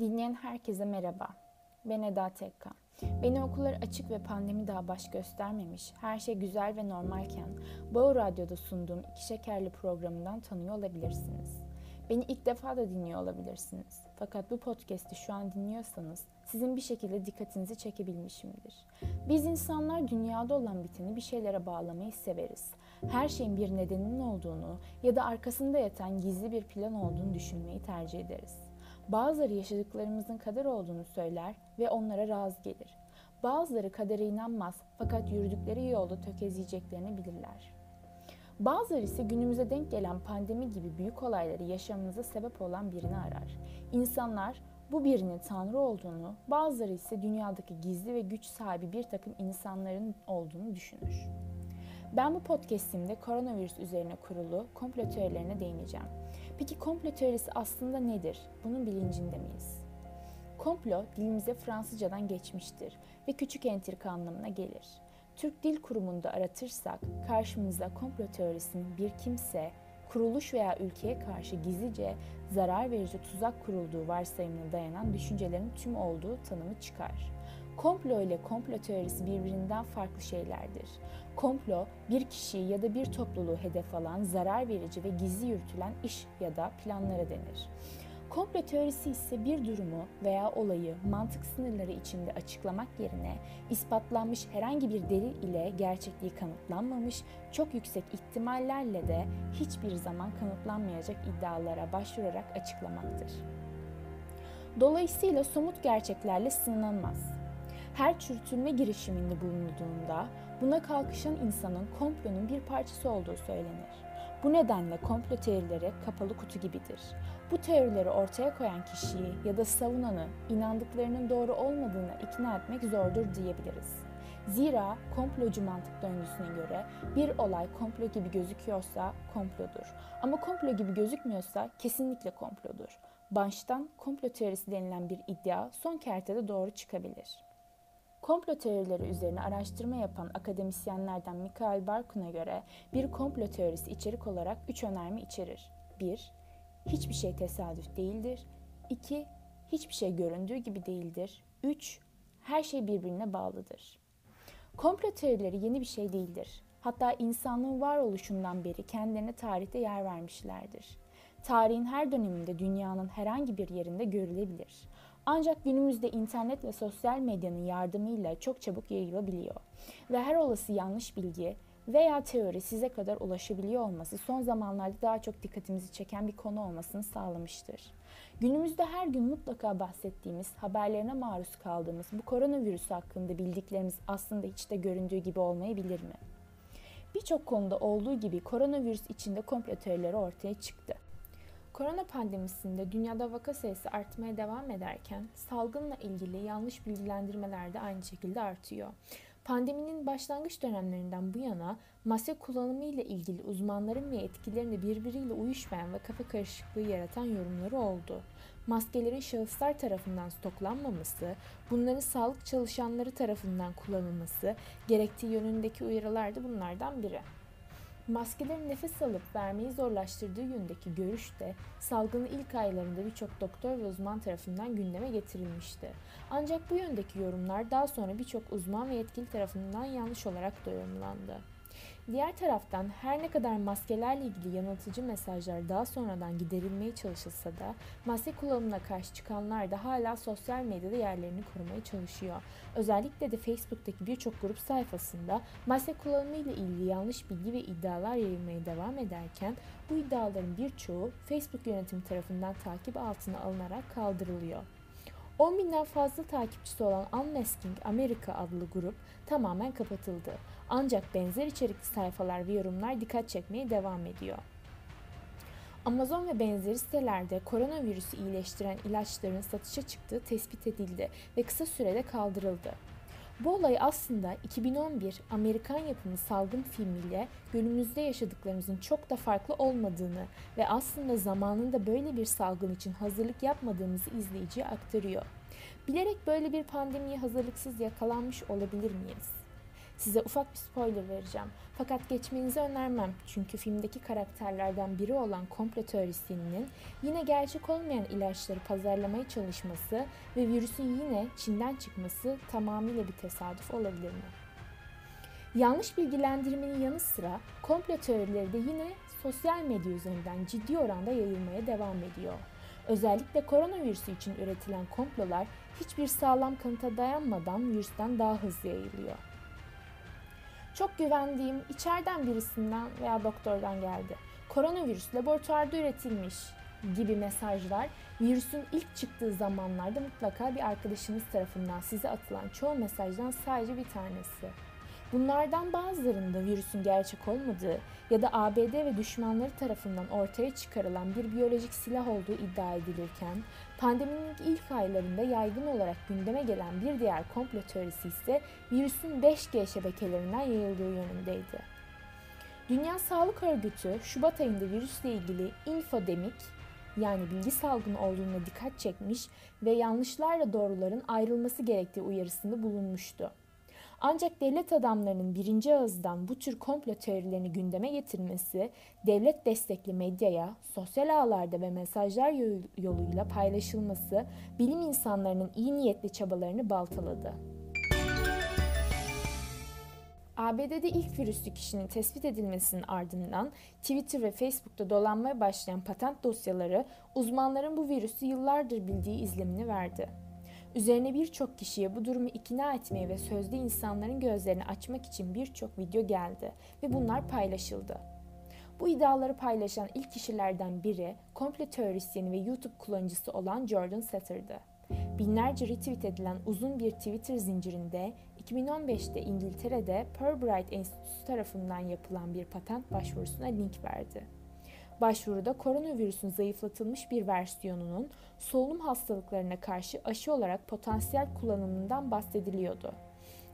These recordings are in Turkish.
Dinleyen herkese merhaba. Ben Eda Tekkan. Beni okullar açık ve pandemi daha baş göstermemiş, her şey güzel ve normalken Bağır Radyo'da sunduğum iki şekerli programından tanıyor olabilirsiniz. Beni ilk defa da dinliyor olabilirsiniz. Fakat bu podcast'i şu an dinliyorsanız sizin bir şekilde dikkatinizi çekebilmişimdir. Biz insanlar dünyada olan biteni bir şeylere bağlamayı severiz. Her şeyin bir nedeninin olduğunu ya da arkasında yatan gizli bir plan olduğunu düşünmeyi tercih ederiz. Bazıları yaşadıklarımızın kader olduğunu söyler ve onlara razı gelir. Bazıları kadere inanmaz fakat yürüdükleri yolda tökezleyeceklerini bilirler. Bazıları ise günümüze denk gelen pandemi gibi büyük olayları yaşamımıza sebep olan birini arar. İnsanlar bu birinin Tanrı olduğunu, bazıları ise dünyadaki gizli ve güç sahibi bir takım insanların olduğunu düşünür. Ben bu podcastimde koronavirüs üzerine kurulu komplo teorilerine değineceğim. Peki komplo teorisi aslında nedir? Bunun bilincinde miyiz? Komplo dilimize Fransızcadan geçmiştir ve küçük entrika anlamına gelir. Türk Dil Kurumu'nda aratırsak karşımıza komplo teorisinin bir kimse, kuruluş veya ülkeye karşı gizlice zarar verici tuzak kurulduğu varsayımına dayanan düşüncelerin tüm olduğu tanımı çıkar. Komplo ile komplo teorisi birbirinden farklı şeylerdir. Komplo, bir kişiyi ya da bir topluluğu hedef alan zarar verici ve gizli yürütülen iş ya da planlara denir. Komplo teorisi ise bir durumu veya olayı mantık sınırları içinde açıklamak yerine ispatlanmış herhangi bir delil ile gerçekliği kanıtlanmamış, çok yüksek ihtimallerle de hiçbir zaman kanıtlanmayacak iddialara başvurarak açıklamaktır. Dolayısıyla somut gerçeklerle sınanmaz her çürütülme girişiminde bulunduğunda buna kalkışan insanın komplonun bir parçası olduğu söylenir. Bu nedenle komplo teorileri kapalı kutu gibidir. Bu teorileri ortaya koyan kişiyi ya da savunanı inandıklarının doğru olmadığına ikna etmek zordur diyebiliriz. Zira komplocu mantık döngüsüne göre bir olay komplo gibi gözüküyorsa komplodur. Ama komplo gibi gözükmüyorsa kesinlikle komplodur. Baştan komplo teorisi denilen bir iddia son kertede doğru çıkabilir. Komplo teorileri üzerine araştırma yapan akademisyenlerden Michael Barkun'a göre bir komplo teorisi içerik olarak üç önerme içerir. 1. Hiçbir şey tesadüf değildir. 2. Hiçbir şey göründüğü gibi değildir. 3. Her şey birbirine bağlıdır. Komplo teorileri yeni bir şey değildir. Hatta insanlığın varoluşundan beri kendilerine tarihte yer vermişlerdir. Tarihin her döneminde dünyanın herhangi bir yerinde görülebilir. Ancak günümüzde internet ve sosyal medyanın yardımıyla çok çabuk yayılabiliyor. Ve her olası yanlış bilgi veya teori size kadar ulaşabiliyor olması son zamanlarda daha çok dikkatimizi çeken bir konu olmasını sağlamıştır. Günümüzde her gün mutlaka bahsettiğimiz, haberlerine maruz kaldığımız bu koronavirüs hakkında bildiklerimiz aslında hiç de göründüğü gibi olmayabilir mi? Birçok konuda olduğu gibi koronavirüs içinde komplo teorileri ortaya çıktı. Korona pandemisinde dünyada vaka sayısı artmaya devam ederken salgınla ilgili yanlış bilgilendirmeler de aynı şekilde artıyor. Pandeminin başlangıç dönemlerinden bu yana maske kullanımı ile ilgili uzmanların ve etkilerini birbiriyle uyuşmayan ve kafa karışıklığı yaratan yorumları oldu. Maskelerin şahıslar tarafından stoklanmaması, bunların sağlık çalışanları tarafından kullanılması gerektiği yönündeki uyarılar da bunlardan biri. Maskelerin nefes alıp vermeyi zorlaştırdığı yönündeki görüş de salgının ilk aylarında birçok doktor ve uzman tarafından gündeme getirilmişti. Ancak bu yöndeki yorumlar daha sonra birçok uzman ve yetkili tarafından yanlış olarak da yorumlandı. Diğer taraftan her ne kadar maskelerle ilgili yanıltıcı mesajlar daha sonradan giderilmeye çalışılsa da maske kullanımına karşı çıkanlar da hala sosyal medyada yerlerini korumaya çalışıyor. Özellikle de Facebook'taki birçok grup sayfasında maske kullanımı ile ilgili yanlış bilgi ve iddialar yayılmaya devam ederken bu iddiaların birçoğu Facebook yönetimi tarafından takip altına alınarak kaldırılıyor. 10 binden fazla takipçisi olan Unmasking Amerika adlı grup tamamen kapatıldı. Ancak benzer içerikli sayfalar ve yorumlar dikkat çekmeye devam ediyor. Amazon ve benzeri sitelerde koronavirüsü iyileştiren ilaçların satışa çıktığı tespit edildi ve kısa sürede kaldırıldı. Bu olay aslında 2011 Amerikan yapımı salgın filmiyle günümüzde yaşadıklarımızın çok da farklı olmadığını ve aslında zamanında böyle bir salgın için hazırlık yapmadığımızı izleyiciye aktarıyor. Bilerek böyle bir pandemiye hazırlıksız yakalanmış olabilir miyiz? Size ufak bir spoiler vereceğim. Fakat geçmenizi önermem çünkü filmdeki karakterlerden biri olan komplo teorisyeninin yine gerçek olmayan ilaçları pazarlamaya çalışması ve virüsün yine Çin'den çıkması tamamıyla bir tesadüf olabilir mi? Yanlış bilgilendirmenin yanı sıra komplo teorileri de yine sosyal medya üzerinden ciddi oranda yayılmaya devam ediyor. Özellikle koronavirüsü için üretilen komplolar hiçbir sağlam kanıta dayanmadan virüsten daha hızlı yayılıyor. Çok güvendiğim içeriden birisinden veya doktordan geldi. Koronavirüs laboratuvarda üretilmiş gibi mesajlar virüsün ilk çıktığı zamanlarda mutlaka bir arkadaşınız tarafından size atılan çoğu mesajdan sadece bir tanesi. Bunlardan bazılarında virüsün gerçek olmadığı ya da ABD ve düşmanları tarafından ortaya çıkarılan bir biyolojik silah olduğu iddia edilirken, pandeminin ilk aylarında yaygın olarak gündeme gelen bir diğer komplo teorisi ise virüsün 5G şebekelerinden yayıldığı yönündeydi. Dünya Sağlık Örgütü Şubat ayında virüsle ilgili infodemik yani bilgi salgını olduğuna dikkat çekmiş ve yanlışlarla doğruların ayrılması gerektiği uyarısında bulunmuştu. Ancak devlet adamlarının birinci ağızdan bu tür komplo teorilerini gündeme getirmesi, devlet destekli medyaya, sosyal ağlarda ve mesajlar yoluyla paylaşılması bilim insanlarının iyi niyetli çabalarını baltaladı. ABD'de ilk virüslü kişinin tespit edilmesinin ardından Twitter ve Facebook'ta dolanmaya başlayan patent dosyaları uzmanların bu virüsü yıllardır bildiği izlemini verdi. Üzerine birçok kişiye bu durumu ikna etmeye ve sözde insanların gözlerini açmak için birçok video geldi ve bunlar paylaşıldı. Bu iddiaları paylaşan ilk kişilerden biri komplo teorisyeni ve YouTube kullanıcısı olan Jordan Satter'dı. Binlerce retweet edilen uzun bir Twitter zincirinde 2015'te İngiltere'de Purbright Enstitüsü tarafından yapılan bir patent başvurusuna link verdi. Başvuruda koronavirüsün zayıflatılmış bir versiyonunun solunum hastalıklarına karşı aşı olarak potansiyel kullanımından bahsediliyordu.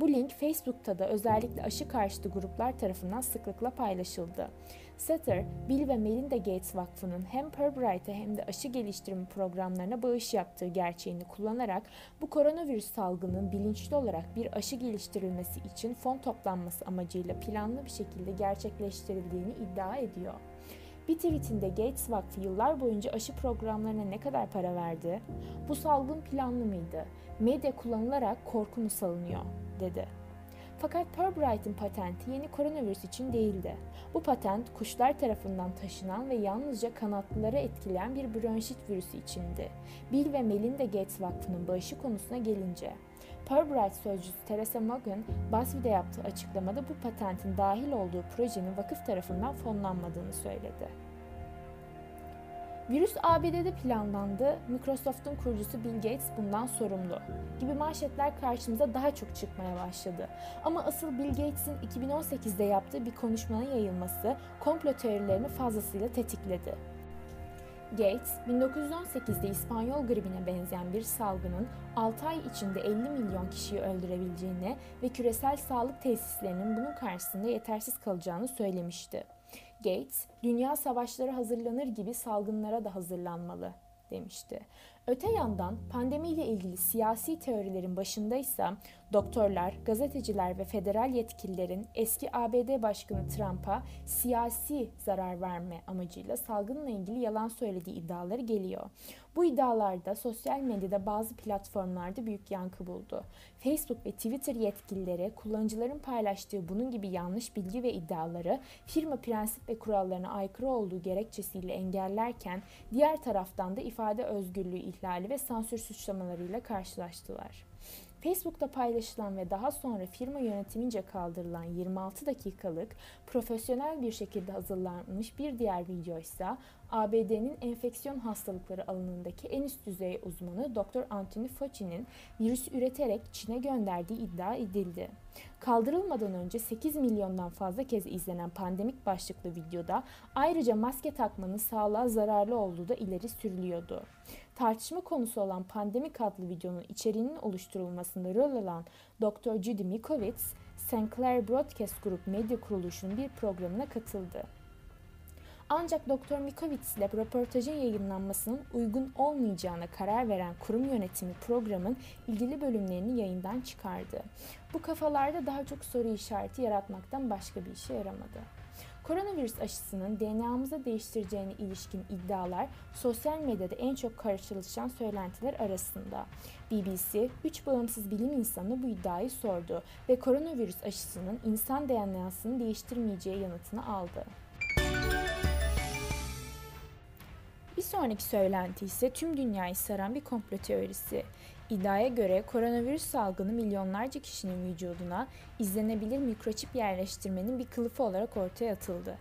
Bu link Facebook'ta da özellikle aşı karşıtı gruplar tarafından sıklıkla paylaşıldı. Setter, Bill ve Melinda Gates Vakfı'nın hem Purbright'e hem de aşı geliştirme programlarına bağış yaptığı gerçeğini kullanarak bu koronavirüs salgının bilinçli olarak bir aşı geliştirilmesi için fon toplanması amacıyla planlı bir şekilde gerçekleştirildiğini iddia ediyor. Bir tweetinde Gates Vakfı yıllar boyunca aşı programlarına ne kadar para verdi? Bu salgın planlı mıydı? Medya kullanılarak korku mu salınıyor? dedi. Fakat Purbright'in patenti yeni koronavirüs için değildi. Bu patent kuşlar tarafından taşınan ve yalnızca kanatlıları etkileyen bir bronşit virüsü içindi. Bill ve Melinda Gates Vakfı'nın bağışı konusuna gelince, Purbright sözcüsü Teresa Morgan, BuzzFeed'e yaptığı açıklamada bu patentin dahil olduğu projenin vakıf tarafından fonlanmadığını söyledi. Virüs ABD'de planlandı, Microsoft'un kurucusu Bill Gates bundan sorumlu gibi manşetler karşımıza daha çok çıkmaya başladı. Ama asıl Bill Gates'in 2018'de yaptığı bir konuşmanın yayılması komplo teorilerini fazlasıyla tetikledi. Gates, 1918'de İspanyol gribine benzeyen bir salgının 6 ay içinde 50 milyon kişiyi öldürebileceğini ve küresel sağlık tesislerinin bunun karşısında yetersiz kalacağını söylemişti. Gates, dünya savaşları hazırlanır gibi salgınlara da hazırlanmalı demişti. Öte yandan pandemiyle ilgili siyasi teorilerin başındaysa doktorlar, gazeteciler ve federal yetkililerin eski ABD Başkanı Trump'a siyasi zarar verme amacıyla salgınla ilgili yalan söylediği iddiaları geliyor. Bu iddialarda sosyal medyada bazı platformlarda büyük yankı buldu. Facebook ve Twitter yetkilileri kullanıcıların paylaştığı bunun gibi yanlış bilgi ve iddiaları firma prensip ve kurallarına aykırı olduğu gerekçesiyle engellerken diğer taraftan da ifade özgürlüğü ihlali ve sansür suçlamalarıyla karşılaştılar. Facebook'ta paylaşılan ve daha sonra firma yönetimince kaldırılan 26 dakikalık profesyonel bir şekilde hazırlanmış bir diğer video ise ABD'nin enfeksiyon hastalıkları alanındaki en üst düzey uzmanı Dr. Anthony Fauci'nin virüsü üreterek Çin'e gönderdiği iddia edildi. Kaldırılmadan önce 8 milyondan fazla kez izlenen pandemik başlıklı videoda ayrıca maske takmanın sağlığa zararlı olduğu da ileri sürülüyordu. Tartışma konusu olan Pandemik adlı videonun içeriğinin oluşturulmasında rol alan Dr. Judy Mikovits, St. Clair Broadcast Group medya kuruluşunun bir programına katıldı. Ancak Dr. Mikovits ile röportajın yayınlanmasının uygun olmayacağına karar veren kurum yönetimi programın ilgili bölümlerini yayından çıkardı. Bu kafalarda daha çok soru işareti yaratmaktan başka bir işe yaramadı. Koronavirüs aşısının DNA'mızı değiştireceğine ilişkin iddialar sosyal medyada en çok karşılaşılan söylentiler arasında. BBC, 3 bağımsız bilim insanı bu iddiayı sordu ve koronavirüs aşısının insan DNA'sını değiştirmeyeceği yanıtını aldı. Bir sonraki söylenti ise tüm dünyayı saran bir komplo teorisi. İddiaya göre koronavirüs salgını milyonlarca kişinin vücuduna izlenebilir mikroçip yerleştirmenin bir kılıfı olarak ortaya atıldı.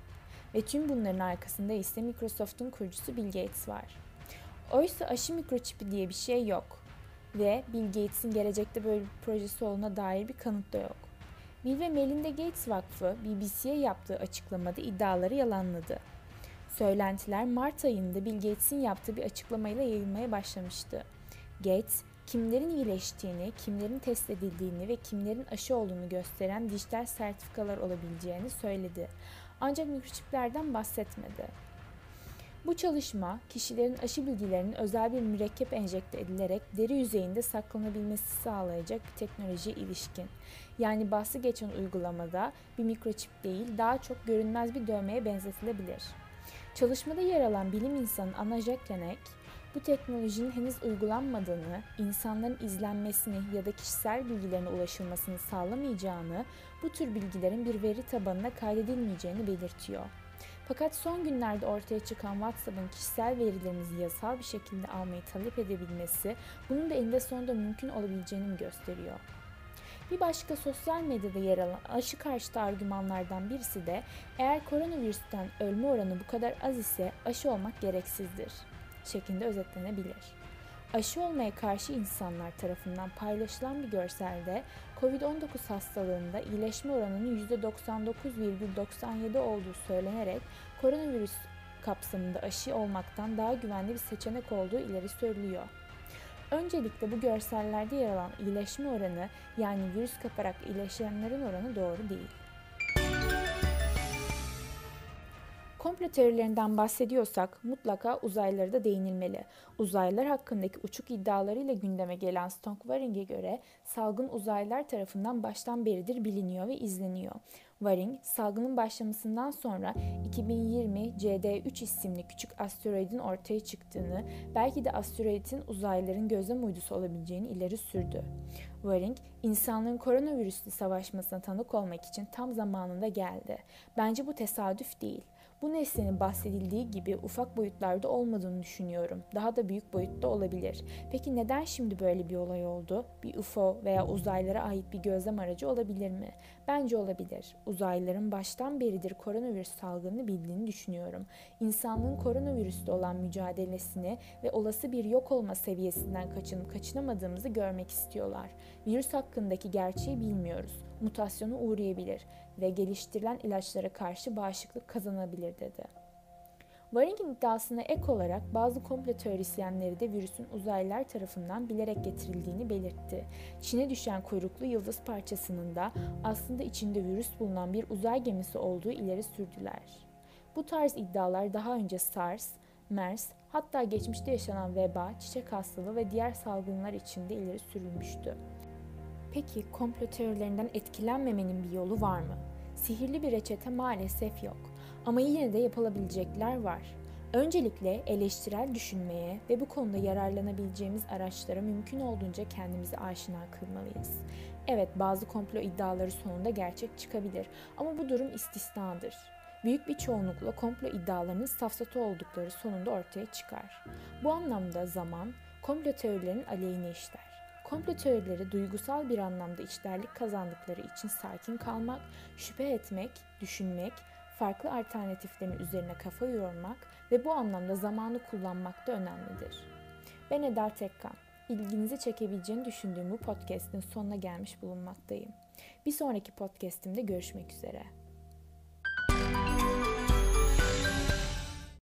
Ve tüm bunların arkasında ise Microsoft'un kurucusu Bill Gates var. Oysa aşı mikroçipi diye bir şey yok. Ve Bill Gates'in gelecekte böyle bir projesi olduğuna dair bir kanıt da yok. Bill ve Melinda Gates Vakfı BBC'ye yaptığı açıklamada iddiaları yalanladı. Söylentiler Mart ayında Bill Gates'in yaptığı bir açıklamayla yayılmaya başlamıştı. Gates, kimlerin iyileştiğini, kimlerin test edildiğini ve kimlerin aşı olduğunu gösteren dijital sertifikalar olabileceğini söyledi. Ancak mikroçiplerden bahsetmedi. Bu çalışma kişilerin aşı bilgilerinin özel bir mürekkep enjekte edilerek deri yüzeyinde saklanabilmesi sağlayacak bir teknolojiye ilişkin. Yani bahsi geçen uygulamada bir mikroçip değil daha çok görünmez bir dövmeye benzetilebilir. Çalışmada yer alan bilim insanı Anna Jacquenek, bu teknolojinin henüz uygulanmadığını, insanların izlenmesini ya da kişisel bilgilerine ulaşılmasını sağlamayacağını, bu tür bilgilerin bir veri tabanına kaydedilmeyeceğini belirtiyor. Fakat son günlerde ortaya çıkan WhatsApp'ın kişisel verilerinizi yasal bir şekilde almayı talep edebilmesi, bunun da eninde sonunda mümkün olabileceğini gösteriyor? Bir başka sosyal medyada yer alan aşı karşıtı argümanlardan birisi de eğer koronavirüsten ölme oranı bu kadar az ise aşı olmak gereksizdir şeklinde özetlenebilir. Aşı olmaya karşı insanlar tarafından paylaşılan bir görselde COVID-19 hastalığında iyileşme oranının %99,97 olduğu söylenerek koronavirüs kapsamında aşı olmaktan daha güvenli bir seçenek olduğu ileri sürülüyor. Öncelikle bu görsellerde yer alan iyileşme oranı yani virüs kaparak iyileşenlerin oranı doğru değil. Komplo teorilerinden bahsediyorsak mutlaka uzaylılara da değinilmeli. Uzaylılar hakkındaki uçuk iddialarıyla gündeme gelen Stonk Waring'e göre salgın uzaylılar tarafından baştan beridir biliniyor ve izleniyor. Waring, salgının başlamasından sonra 2020 CD3 isimli küçük asteroidin ortaya çıktığını, belki de asteroidin uzaylıların gözlem uydusu olabileceğini ileri sürdü. Waring, insanlığın koronavirüsle savaşmasına tanık olmak için tam zamanında geldi. Bence bu tesadüf değil. Bu nesnenin bahsedildiği gibi ufak boyutlarda olmadığını düşünüyorum. Daha da büyük boyutta olabilir. Peki neden şimdi böyle bir olay oldu? Bir UFO veya uzaylara ait bir gözlem aracı olabilir mi? Bence olabilir. Uzaylıların baştan beridir koronavirüs salgını bildiğini düşünüyorum. İnsanlığın koronavirüsle olan mücadelesini ve olası bir yok olma seviyesinden kaçınıp kaçınamadığımızı görmek istiyorlar. Virüs hakkındaki gerçeği bilmiyoruz. Mutasyona uğrayabilir ve geliştirilen ilaçlara karşı bağışıklık kazanabilir dedi. Waring'in iddiasına ek olarak bazı komplo teorisyenleri de virüsün uzaylılar tarafından bilerek getirildiğini belirtti. Çin'e düşen kuyruklu yıldız parçasının da aslında içinde virüs bulunan bir uzay gemisi olduğu ileri sürdüler. Bu tarz iddialar daha önce SARS, MERS, hatta geçmişte yaşanan veba, çiçek hastalığı ve diğer salgınlar için de ileri sürülmüştü. Peki komplo teorilerinden etkilenmemenin bir yolu var mı? Sihirli bir reçete maalesef yok. Ama yine de yapılabilecekler var. Öncelikle eleştirel düşünmeye ve bu konuda yararlanabileceğimiz araçlara mümkün olduğunca kendimizi aşina kılmalıyız. Evet bazı komplo iddiaları sonunda gerçek çıkabilir ama bu durum istisnadır. Büyük bir çoğunlukla komplo iddialarının safsatı oldukları sonunda ortaya çıkar. Bu anlamda zaman komplo teorilerinin aleyhine işler. Komplo teorileri duygusal bir anlamda içlerlik kazandıkları için sakin kalmak, şüphe etmek, düşünmek, farklı alternatiflerin üzerine kafa yormak ve bu anlamda zamanı kullanmak da önemlidir. Ben Eda Tekkan. İlginizi çekebileceğini düşündüğüm bu podcast'in sonuna gelmiş bulunmaktayım. Bir sonraki podcast'imde görüşmek üzere.